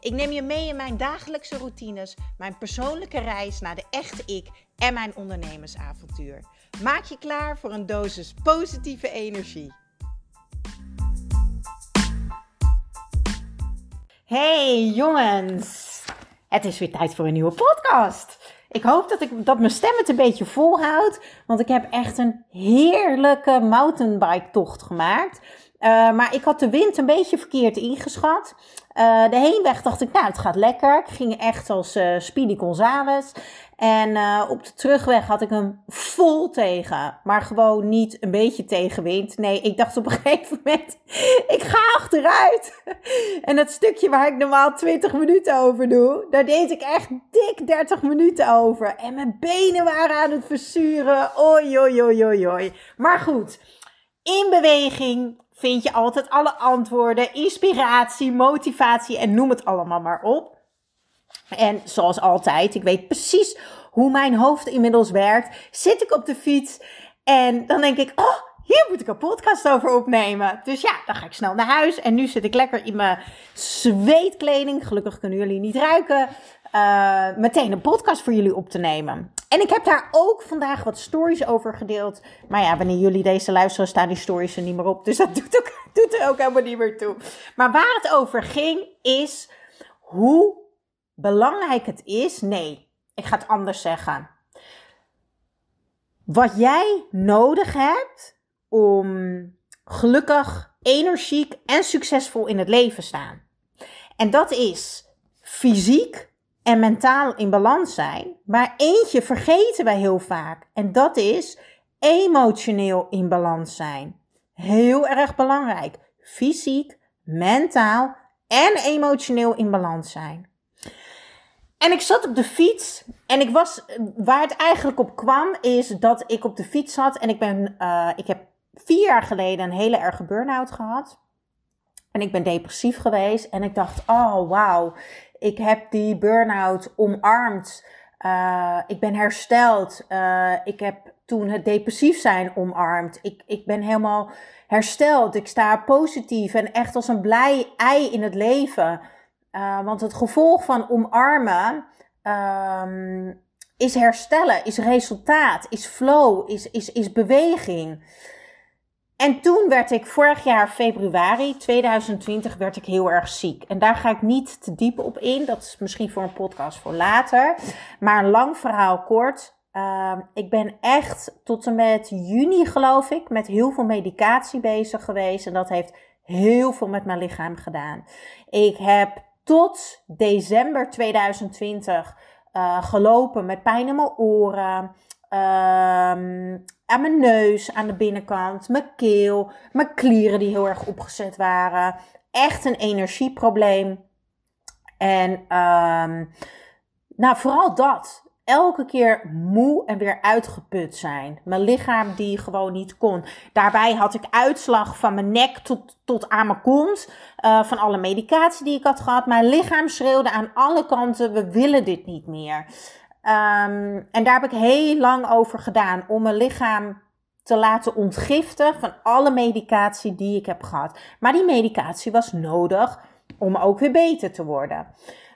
Ik neem je mee in mijn dagelijkse routines, mijn persoonlijke reis naar de echte ik en mijn ondernemersavontuur. Maak je klaar voor een dosis positieve energie. Hey jongens, het is weer tijd voor een nieuwe podcast. Ik hoop dat, ik, dat mijn stem het een beetje volhoudt, want ik heb echt een heerlijke mountainbike tocht gemaakt. Uh, maar ik had de wind een beetje verkeerd ingeschat. Uh, de heenweg dacht ik, nou, het gaat lekker. Ik ging echt als uh, Speedy Gonzales. En op de terugweg had ik hem vol tegen. Maar gewoon niet een beetje tegenwind. Nee, ik dacht op een gegeven moment, ik ga achteruit. En dat stukje waar ik normaal 20 minuten over doe, daar deed ik echt dik 30 minuten over. En mijn benen waren aan het verzuren. Oi, oi, oi, oi, oi. Maar goed, in beweging vind je altijd alle antwoorden, inspiratie, motivatie en noem het allemaal maar op. En zoals altijd, ik weet precies hoe mijn hoofd inmiddels werkt. Zit ik op de fiets en dan denk ik, oh, hier moet ik een podcast over opnemen. Dus ja, dan ga ik snel naar huis. En nu zit ik lekker in mijn zweetkleding. Gelukkig kunnen jullie niet ruiken. Uh, meteen een podcast voor jullie op te nemen. En ik heb daar ook vandaag wat stories over gedeeld. Maar ja, wanneer jullie deze luisteren, staan die stories er niet meer op. Dus dat doet, ook, doet er ook helemaal niet meer toe. Maar waar het over ging, is hoe belangrijk het is. Nee, ik ga het anders zeggen. Wat jij nodig hebt om gelukkig, energiek en succesvol in het leven staan. En dat is fysiek en mentaal in balans zijn. Maar eentje vergeten wij heel vaak. En dat is emotioneel in balans zijn. Heel erg belangrijk. Fysiek, mentaal en emotioneel in balans zijn. En ik zat op de fiets en ik was, waar het eigenlijk op kwam, is dat ik op de fiets zat en ik ben, uh, ik heb vier jaar geleden een hele erge burn-out gehad. En ik ben depressief geweest en ik dacht, oh wauw, ik heb die burn-out omarmd. Uh, ik ben hersteld. Uh, ik heb toen het depressief zijn omarmd. Ik, ik ben helemaal hersteld. Ik sta positief en echt als een blij ei in het leven. Uh, want het gevolg van omarmen um, is herstellen, is resultaat, is flow, is, is, is beweging. En toen werd ik vorig jaar februari 2020 werd ik heel erg ziek. En daar ga ik niet te diep op in. Dat is misschien voor een podcast voor later. Maar een lang verhaal kort. Uh, ik ben echt tot en met juni geloof ik met heel veel medicatie bezig geweest. En dat heeft heel veel met mijn lichaam gedaan. Ik heb tot december 2020 uh, gelopen met pijn in mijn oren. Um, aan mijn neus, aan de binnenkant, mijn keel, mijn klieren die heel erg opgezet waren. Echt een energieprobleem. En um, nou, vooral dat. Elke keer moe en weer uitgeput zijn. Mijn lichaam die gewoon niet kon. Daarbij had ik uitslag van mijn nek tot, tot aan mijn kont. Uh, van alle medicatie die ik had gehad. Mijn lichaam schreeuwde aan alle kanten: we willen dit niet meer. Um, en daar heb ik heel lang over gedaan om mijn lichaam te laten ontgiften van alle medicatie die ik heb gehad. Maar die medicatie was nodig om ook weer beter te worden.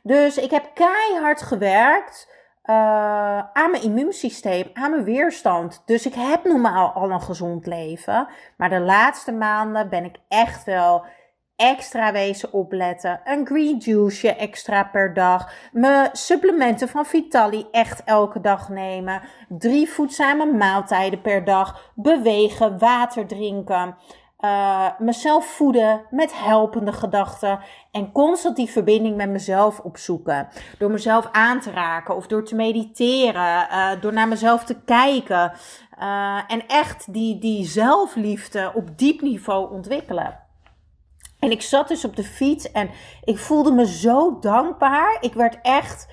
Dus ik heb keihard gewerkt uh, aan mijn immuunsysteem, aan mijn weerstand. Dus ik heb normaal al een gezond leven. Maar de laatste maanden ben ik echt wel extra wezen opletten. Een green juice extra per dag. Mijn supplementen van Vitali echt elke dag nemen. Drie voedzame maaltijden per dag. Bewegen, water drinken. Uh, mezelf voeden met helpende gedachten. En constant die verbinding met mezelf opzoeken. Door mezelf aan te raken of door te mediteren. Uh, door naar mezelf te kijken. Uh, en echt die, die zelfliefde op diep niveau ontwikkelen. En ik zat dus op de fiets en ik voelde me zo dankbaar. Ik werd echt,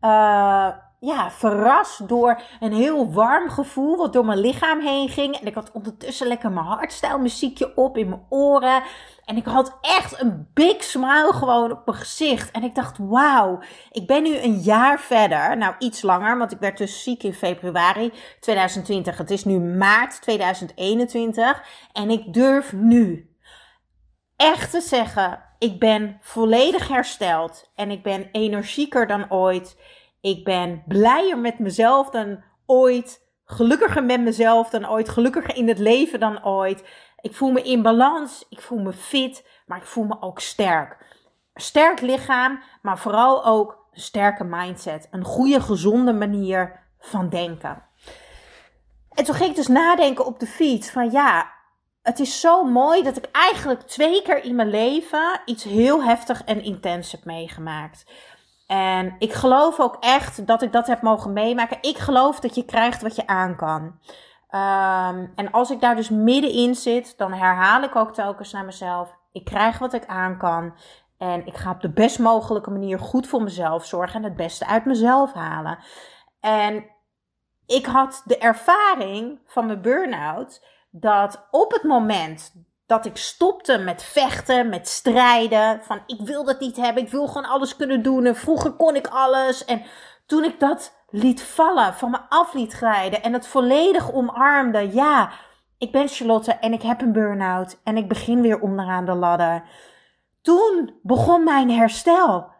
uh, ja, verrast door een heel warm gevoel wat door mijn lichaam heen ging. En ik had ondertussen lekker mijn hardstyle muziekje op in mijn oren. En ik had echt een big smile gewoon op mijn gezicht. En ik dacht, wauw, ik ben nu een jaar verder. Nou, iets langer, want ik werd dus ziek in februari 2020. Het is nu maart 2021. En ik durf nu echt te zeggen, ik ben volledig hersteld. En ik ben energieker dan ooit. Ik ben blijer met mezelf dan ooit. Gelukkiger met mezelf dan ooit. Gelukkiger in het leven dan ooit. Ik voel me in balans. Ik voel me fit. Maar ik voel me ook sterk. sterk lichaam, maar vooral ook een sterke mindset. Een goede, gezonde manier van denken. En toen ging ik dus nadenken op de fiets van ja, het is zo mooi dat ik eigenlijk twee keer in mijn leven iets heel heftig en intens heb meegemaakt. En ik geloof ook echt dat ik dat heb mogen meemaken. Ik geloof dat je krijgt wat je aan kan. Ehm, en als ik daar dus middenin zit, dan herhaal ik ook telkens naar mezelf: ik krijg wat ik aan kan. En ik ga op de best mogelijke manier goed voor mezelf zorgen en het beste uit mezelf halen. En ik had de ervaring van mijn burn-out dat op het moment dat ik stopte met vechten, met strijden. Van ik wil dat niet hebben, ik wil gewoon alles kunnen doen. En vroeger kon ik alles. En toen ik dat liet vallen, van me af liet glijden en het volledig omarmde. Ja, ik ben Charlotte en ik heb een burn-out en ik begin weer onderaan de ladder. Toen begon mijn herstel.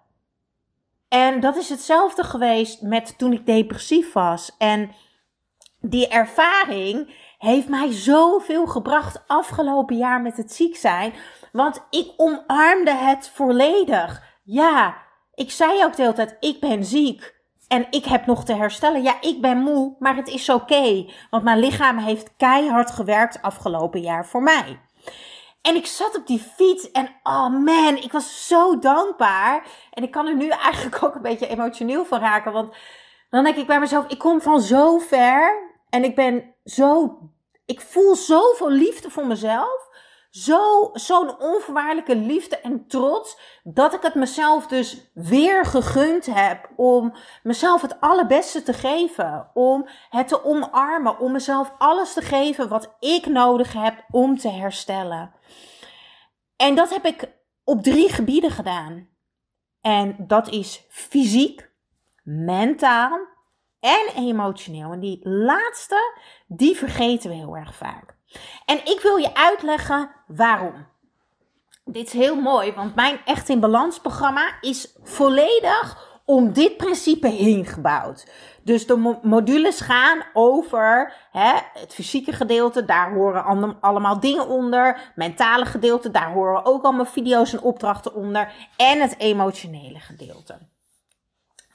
En dat is hetzelfde geweest met toen ik depressief was. En die ervaring heeft mij zoveel gebracht afgelopen jaar met het ziek zijn. Want ik omarmde het volledig. Ja, ik zei ook de hele tijd, ik ben ziek. En ik heb nog te herstellen. Ja, ik ben moe, maar het is oké. want mijn lichaam heeft keihard gewerkt afgelopen jaar voor mij. En ik zat op die fiets en oh man, ik was zo dankbaar. En ik kan er nu eigenlijk ook een beetje emotioneel van raken. Want dan denk ik bij mezelf, ik kom van zo ver. En ik ben zo ik voel zoveel liefde voor mezelf. Zo, zo'n onvoorwaardelijke liefde en trots. Dat ik het mezelf dus weer gegund heb. Om mezelf het allerbeste te geven. Om het te omarmen. Om mezelf alles te geven wat ik nodig heb om te herstellen. En dat heb ik op drie gebieden gedaan. En dat is fysiek, mentaal en emotioneel. En die laatste, die vergeten we heel erg vaak. En ik wil je uitleggen waarom. Dit is heel mooi, want mijn Echt in Balans programma is volledig om dit principe heen gebouwd. Dus de modules gaan over hè, het fysieke gedeelte, daar horen allemaal dingen onder. Mentale gedeelte, daar horen ook allemaal video's en opdrachten onder. En het emotionele gedeelte.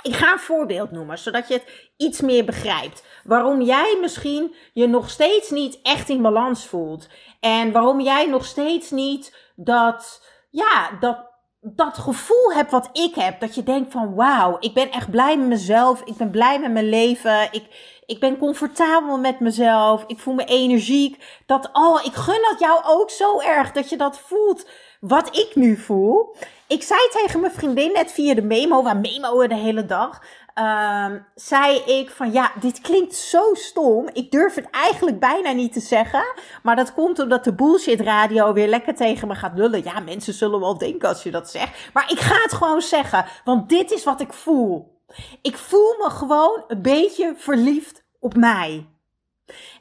Ik ga een voorbeeld noemen, zodat je het iets meer begrijpt. Waarom jij misschien je nog steeds niet echt in balans voelt. En waarom jij nog steeds niet dat, ja, dat, dat gevoel hebt wat ik heb. Dat je denkt van wauw, ik ben echt blij met mezelf. Ik ben blij met mijn leven. Ik, ik ben comfortabel met mezelf. Ik voel me energiek. Dat, oh, ik gun dat jou ook zo erg. Dat je dat voelt wat ik nu voel. Ik zei tegen mijn vriendin net via de memo, waar memo de hele dag. Um, zei ik van ja, dit klinkt zo stom. Ik durf het eigenlijk bijna niet te zeggen. Maar dat komt omdat de bullshit radio weer lekker tegen me gaat lullen. Ja, mensen zullen wel denken als je dat zegt. Maar ik ga het gewoon zeggen. Want dit is wat ik voel. Ik voel me gewoon een beetje verliefd op mij.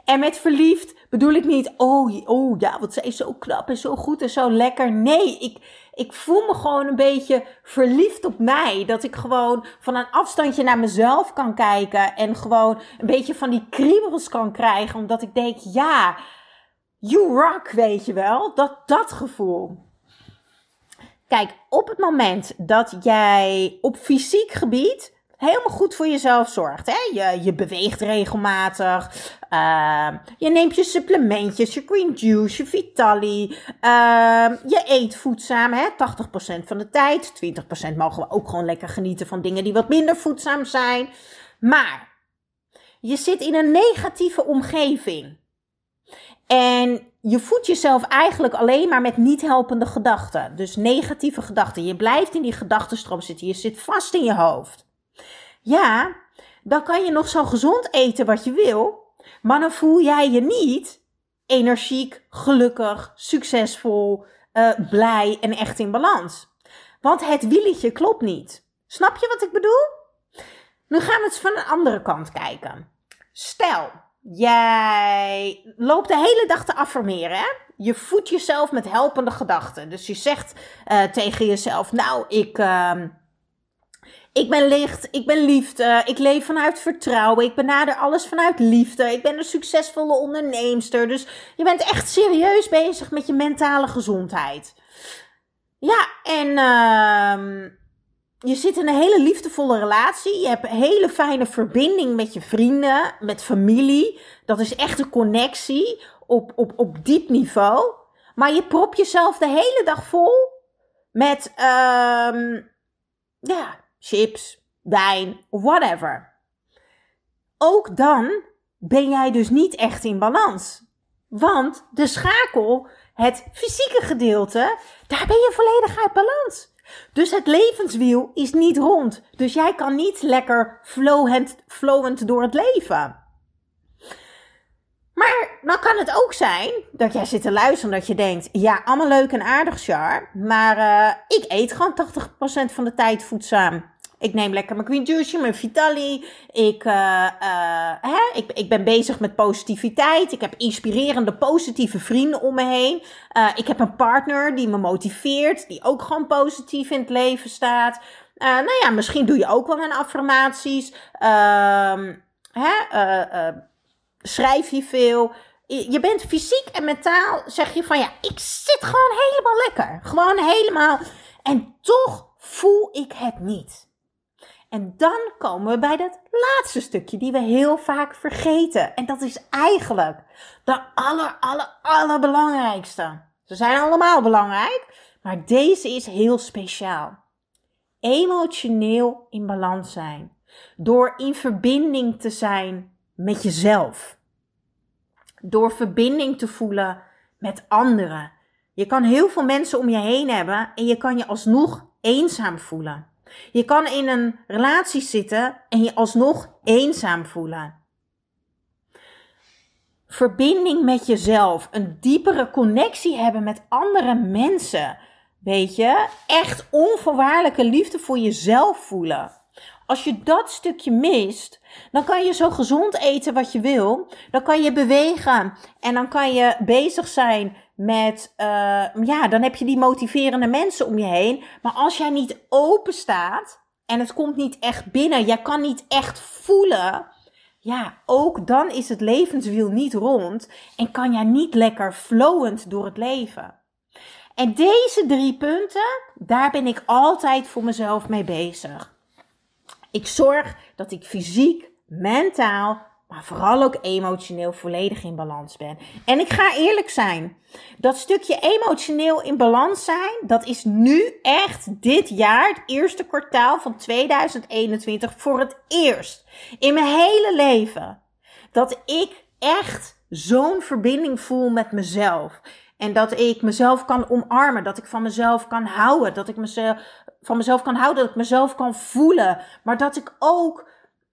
En met verliefd bedoel ik niet, oh, oh ja, wat zij is zo knap en zo goed en zo lekker. Nee, ik, ik voel me gewoon een beetje verliefd op mij. Dat ik gewoon van een afstandje naar mezelf kan kijken. En gewoon een beetje van die kriebels kan krijgen. Omdat ik denk, ja, you rock, weet je wel. Dat, dat gevoel. Kijk, op het moment dat jij op fysiek gebied helemaal goed voor jezelf zorgt. Hè? Je, je beweegt regelmatig. Uh, je neemt je supplementjes, je green juice, je Vitali. Uh, je eet voedzaam, hè? 80% van de tijd. 20% mogen we ook gewoon lekker genieten van dingen die wat minder voedzaam zijn. Maar je zit in een negatieve omgeving. En je voedt jezelf eigenlijk alleen maar met niet helpende gedachten. Dus negatieve gedachten. Je blijft in die gedachtenstroom zitten. Je zit vast in je hoofd. Ja, dan kan je nog zo gezond eten wat je wil. Maar dan voel jij je niet energiek, gelukkig, succesvol, uh, blij en echt in balans. Want het wieletje klopt niet. Snap je wat ik bedoel? Nu gaan we eens van een andere kant kijken. Stel, jij loopt de hele dag te affirmeren. Hè? Je voedt jezelf met helpende gedachten. Dus je zegt uh, tegen jezelf: Nou, ik. Uh, ik ben licht, ik ben liefde, ik leef vanuit vertrouwen, ik benader alles vanuit liefde, ik ben een succesvolle onderneemster. Dus je bent echt serieus bezig met je mentale gezondheid. Ja, en uh, je zit in een hele liefdevolle relatie. Je hebt een hele fijne verbinding met je vrienden, met familie. Dat is echt een connectie op, op, op diep niveau. Maar je prop jezelf de hele dag vol met uh, ja, chips, wijn, whatever. Ook dan ben jij dus niet echt in balans. Want de schakel, het fysieke gedeelte, daar ben je volledig uit balans. Dus het levenswiel is niet rond. Dus jij kan niet lekker flowend, flowend door het leven. Maar dan kan het ook zijn dat jij zit te luisteren dat je denkt: ja, allemaal leuk en aardig, Char. Maar uh, ik eet gewoon 80% van de tijd voedzaam. Ik neem lekker mijn Green Juice, mijn Vitali. Ik, uh, uh, hè, ik, ik ben bezig met positiviteit. Ik heb inspirerende, positieve vrienden om me heen. Uh, ik heb een partner die me motiveert, die ook gewoon positief in het leven staat. nou ja, misschien doe je ook wel mijn affirmaties. Ehm, hè, schrijf je veel. Je bent fysiek en mentaal, zeg je van ja, ik zit gewoon helemaal lekker. Gewoon helemaal. En toch voel ik het niet. En dan komen we bij dat laatste stukje die we heel vaak vergeten. En dat is eigenlijk de aller, aller, allerbelangrijkste. Ze zijn allemaal belangrijk, maar deze is heel speciaal. Emotioneel in balans zijn. Door in verbinding te zijn met jezelf. Door verbinding te voelen met anderen. Je kan heel veel mensen om je heen hebben en je kan je alsnog eenzaam voelen. Je kan in een relatie zitten en je alsnog eenzaam voelen. Verbinding met jezelf, een diepere connectie hebben met andere mensen. Weet je, echt onvoorwaardelijke liefde voor jezelf voelen. Als je dat stukje mist, dan kan je zo gezond eten wat je wil. Dan kan je bewegen en dan kan je bezig zijn met, uh, ja, dan heb je die motiverende mensen om je heen. Maar als jij niet open staat en het komt niet echt binnen, jij kan niet echt voelen, ja, ook dan is het levenswiel niet rond en kan jij niet lekker flowend door het leven. En deze drie punten, daar ben ik altijd voor mezelf mee bezig. Ik zorg dat ik fysiek, mentaal maar vooral ook emotioneel volledig in balans ben. En ik ga eerlijk zijn, dat stukje emotioneel in balans zijn, dat is nu echt dit jaar, het eerste kwartaal van 2021, voor het eerst in mijn hele leven. Dat ik echt zo'n verbinding voel met mezelf. En dat ik mezelf kan omarmen, dat ik van mezelf kan houden, dat ik mezelf, van mezelf kan houden, dat ik mezelf kan voelen. Maar dat ik ook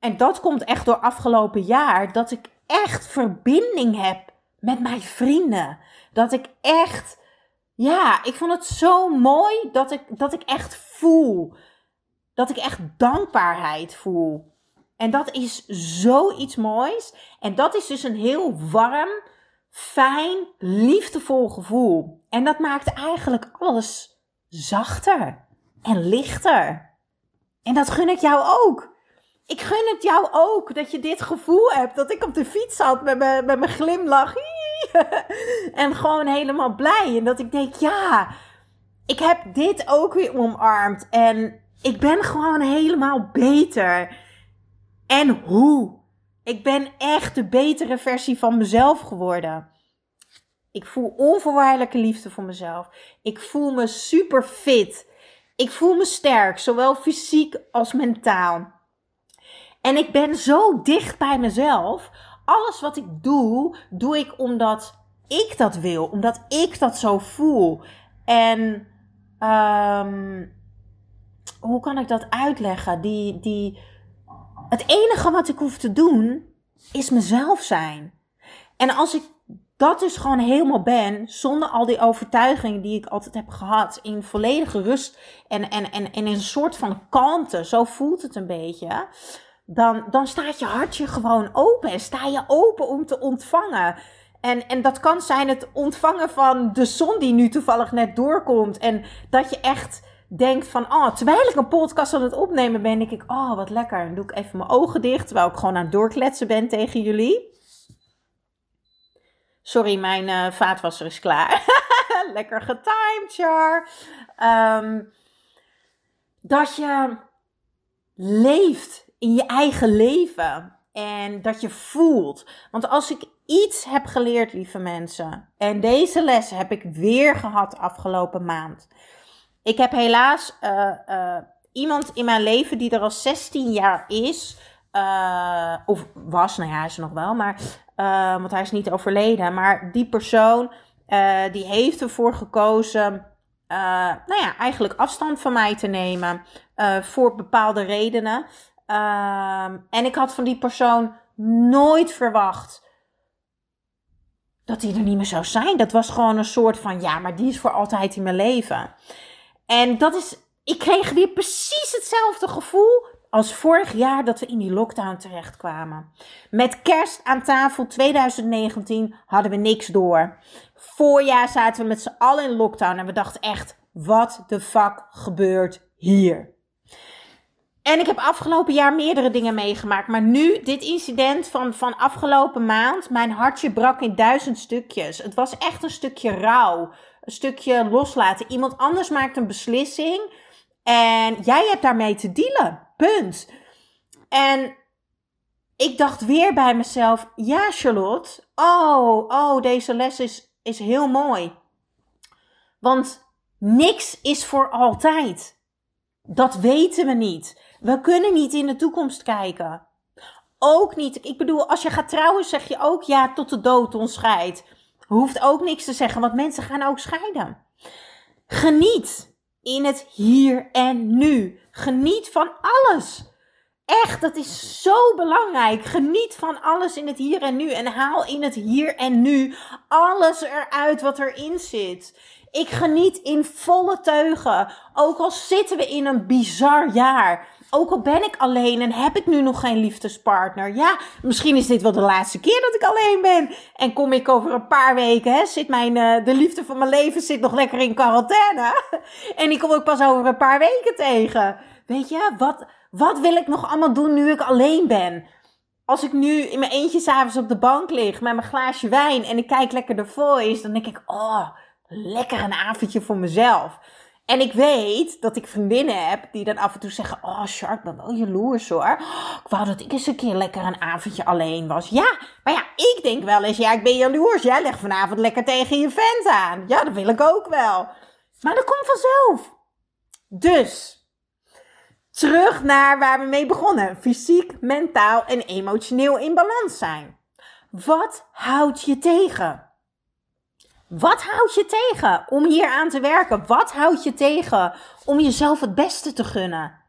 en dat komt echt door afgelopen jaar. Dat ik echt verbinding heb met mijn vrienden. Dat ik echt. Ja, ik vond het zo mooi dat ik, dat ik echt voel. Dat ik echt dankbaarheid voel. En dat is zoiets moois. En dat is dus een heel warm, fijn, liefdevol gevoel. En dat maakt eigenlijk alles zachter en lichter. En dat gun ik jou ook ik gun het jou ook dat je dit gevoel hebt. Dat ik op de fiets zat met mijn, met mijn glimlach. en gewoon helemaal blij. En dat ik denk, ja, ik heb dit ook weer omarmd. En ik ben gewoon helemaal beter. En hoe? Ik ben echt de betere versie van mezelf geworden. Ik voel onvoorwaardelijke liefde voor mezelf. Ik voel me super fit. Ik voel me sterk, zowel fysiek als mentaal. En ik ben zo dicht bij mezelf. Alles wat ik doe, doe ik omdat ik dat wil, omdat ik dat zo voel. En um, hoe kan ik dat uitleggen? Die, die, Het enige wat ik hoef te doen is mezelf zijn. En als ik dat dus gewoon helemaal ben, zonder al die overtuigingen die ik altijd heb gehad, in volledige rust en, en, en, en in een soort van kalmte, zo voelt het een beetje, dan, dan staat je hartje gewoon open en sta je open om te ontvangen. En, en dat kan zijn het ontvangen van de zon die nu toevallig net doorkomt. En dat je echt denkt van, oh, terwijl ik een podcast aan het opnemen ben, denk ik, oh, wat lekker. Dan doe ik even mijn ogen dicht, terwijl ik gewoon aan het doorkletsen ben tegen jullie. Sorry, mijn uh, vaatwasser is klaar. lekker getimed, Char. Um, dat je leeft in je eigen leven. En dat je voelt. Want als ik iets heb geleerd, lieve mensen. En deze les heb ik weer gehad afgelopen maand. Ik heb helaas uh, uh, iemand in mijn leven die er al 16 jaar is. Of was, nou ja, is nog wel, maar. Want hij is niet overleden. Maar die persoon die heeft ervoor gekozen. nou ja, eigenlijk afstand van mij te nemen. voor bepaalde redenen. Ehm, en ik had van die persoon nooit verwacht dat hij er niet meer zou zijn. Dat was gewoon een soort van, ja, maar die is voor altijd in mijn leven. En dat is, ik kreeg weer precies hetzelfde gevoel als vorig jaar dat we in die lockdown terechtkwamen. Met kerst aan tafel 2019 hadden we niks door. Voorjaar zaten we met z'n allen in lockdown en we dachten echt, wat de fuck gebeurt hier? En ik heb afgelopen jaar meerdere dingen meegemaakt. Maar nu, dit incident van, van afgelopen maand, mijn hartje brak in duizend stukjes. Het was echt een stukje rouw. Een stukje loslaten. Iemand anders maakt een beslissing. En jij hebt daarmee te dealen. Punt. En ik dacht weer bij mezelf: ja, Charlotte. Oh, oh, deze les is, is heel mooi. Want niks is voor altijd. Dat weten we niet. We kunnen niet in de toekomst kijken. Ook niet. Ik bedoel, als je gaat trouwen, zeg je ook ja tot de dood ons scheidt. Hoeft ook niks te zeggen, want mensen gaan ook scheiden. Geniet in het hier en nu. Geniet van alles. Echt, dat is zo belangrijk. Geniet van alles in het hier en nu. En haal in het hier en nu alles eruit wat erin zit. Ik geniet in volle teugen. Ook al zitten we in een bizar jaar ook al ben ik alleen en heb ik nu nog geen liefdespartner. Ja, misschien is dit wel de laatste keer dat ik alleen ben. En kom ik over een paar weken, hè, zit mijn, uh, de liefde van mijn leven zit nog lekker in quarantaine. en die kom ik pas over een paar weken tegen. Weet je, wat, wat wil ik nog allemaal doen nu ik alleen ben? Als ik nu in mijn eentje s'avonds op de bank lig met mijn glaasje wijn en ik kijk lekker de voice, dan denk ik, oh, lekker een avondje voor mezelf. En ik weet dat ik vriendinnen heb die dan af en toe zeggen: Oh, Shark, ben wel jaloers hoor. ik wou dat ik eens een keer lekker een avondje alleen was. Ja, maar ja, ik denk wel eens: Ja, ik ben jaloers. Jij legt vanavond lekker tegen je vent aan. Ja, dat wil ik ook wel. Maar dat komt vanzelf. Dus, terug naar waar we mee begonnen: fysiek, mentaal en emotioneel in balans zijn. Wat houdt je tegen? Wat houdt je tegen om hier aan te werken? Wat houdt je tegen om jezelf het beste te gunnen?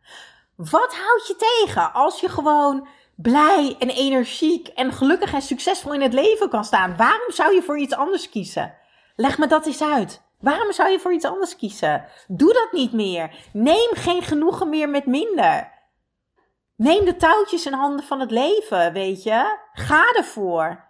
Wat houdt je tegen als je gewoon blij en energiek en gelukkig en succesvol in het leven kan staan? Waarom zou je voor iets anders kiezen? Leg me dat eens uit. Waarom zou je voor iets anders kiezen? Doe dat niet meer. Neem geen genoegen meer met minder. Neem de touwtjes in handen van het leven, weet je? Ga ervoor.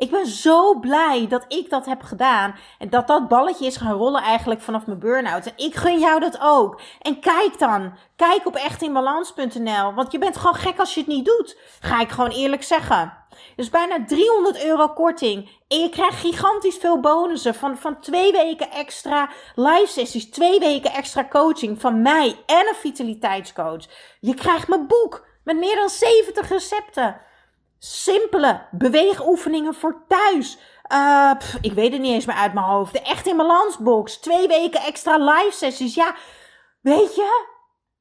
Ik ben zo blij dat ik dat heb gedaan. En dat dat balletje is gaan rollen eigenlijk vanaf mijn burn-out. En ik gun jou dat ook. En kijk dan. Kijk op echtinbalans.nl. Want je bent gewoon gek als je het niet doet. Ga ik gewoon eerlijk zeggen. Dus bijna 300 euro korting. En je krijgt gigantisch veel bonussen. Van, van twee weken extra live sessies. Twee weken extra coaching van mij en een vitaliteitscoach. Je krijgt mijn boek met meer dan 70 recepten simpele beweegoefeningen voor thuis. Uh, ik weet het niet eens meer uit mijn hoofd. De echt in balansbox. Twee weken extra live sessies. Ja, weet je?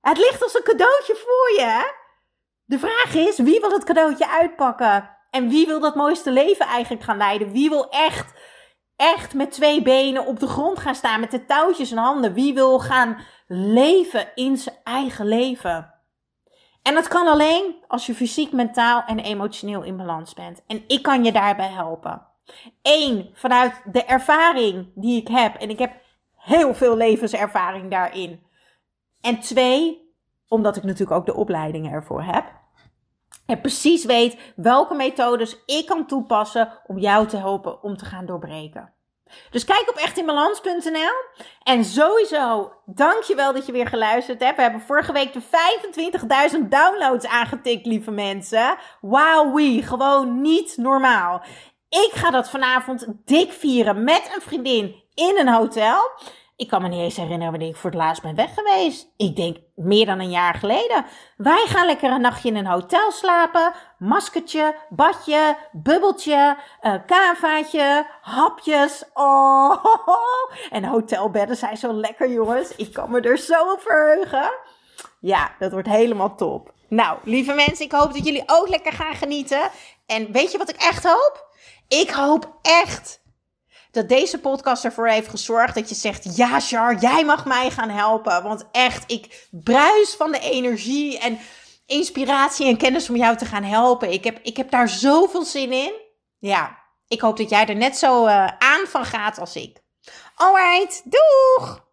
Het ligt als een cadeautje voor je. Hè? De vraag is, wie wil het cadeautje uitpakken? En wie wil dat mooiste leven eigenlijk gaan leiden? Wie wil echt, echt met twee benen op de grond gaan staan met de touwtjes in handen? Wie wil gaan leven in zijn eigen leven? En dat kan alleen als je fysiek, mentaal en emotioneel in balans bent. En ik kan je daarbij helpen. Eén, vanuit de ervaring die ik heb. En ik heb heel veel levenservaring daarin. En twee, omdat ik natuurlijk ook de opleidingen ervoor heb. En precies weet welke methodes ik kan toepassen om jou te helpen om te gaan doorbreken. Dus kijk op echtinbalans.nl. En sowieso, dankjewel dat je weer geluisterd hebt. We hebben vorige week de 25.000 downloads aangetikt, lieve mensen. Wauw, gewoon niet normaal. Ik ga dat vanavond dik vieren met een vriendin in een hotel. Ik kan me niet eens herinneren wanneer ik voor het laatst ben weg geweest. Ik denk meer dan een jaar geleden. Wij gaan lekker een nachtje in een hotel slapen. Maskertje, badje, bubbeltje, uh, kavaatje, hapjes. Oh, en hotelbedden zijn zo lekker, jongens. Ik kan me er zo op verheugen. Ja, dat wordt helemaal top. Nou, lieve mensen, ik hoop dat jullie ook lekker gaan genieten. En weet je wat ik echt hoop? Ik hoop echt dat deze podcast ervoor heeft gezorgd dat je zegt: Ja, Char, jij mag mij gaan helpen. Want echt, ik bruis van de energie en inspiratie en kennis om jou te gaan helpen. Ik heb, ik heb daar zoveel zin in. Ja, ik hoop dat jij er net zo uh, aan van gaat als ik. Alright, doeg!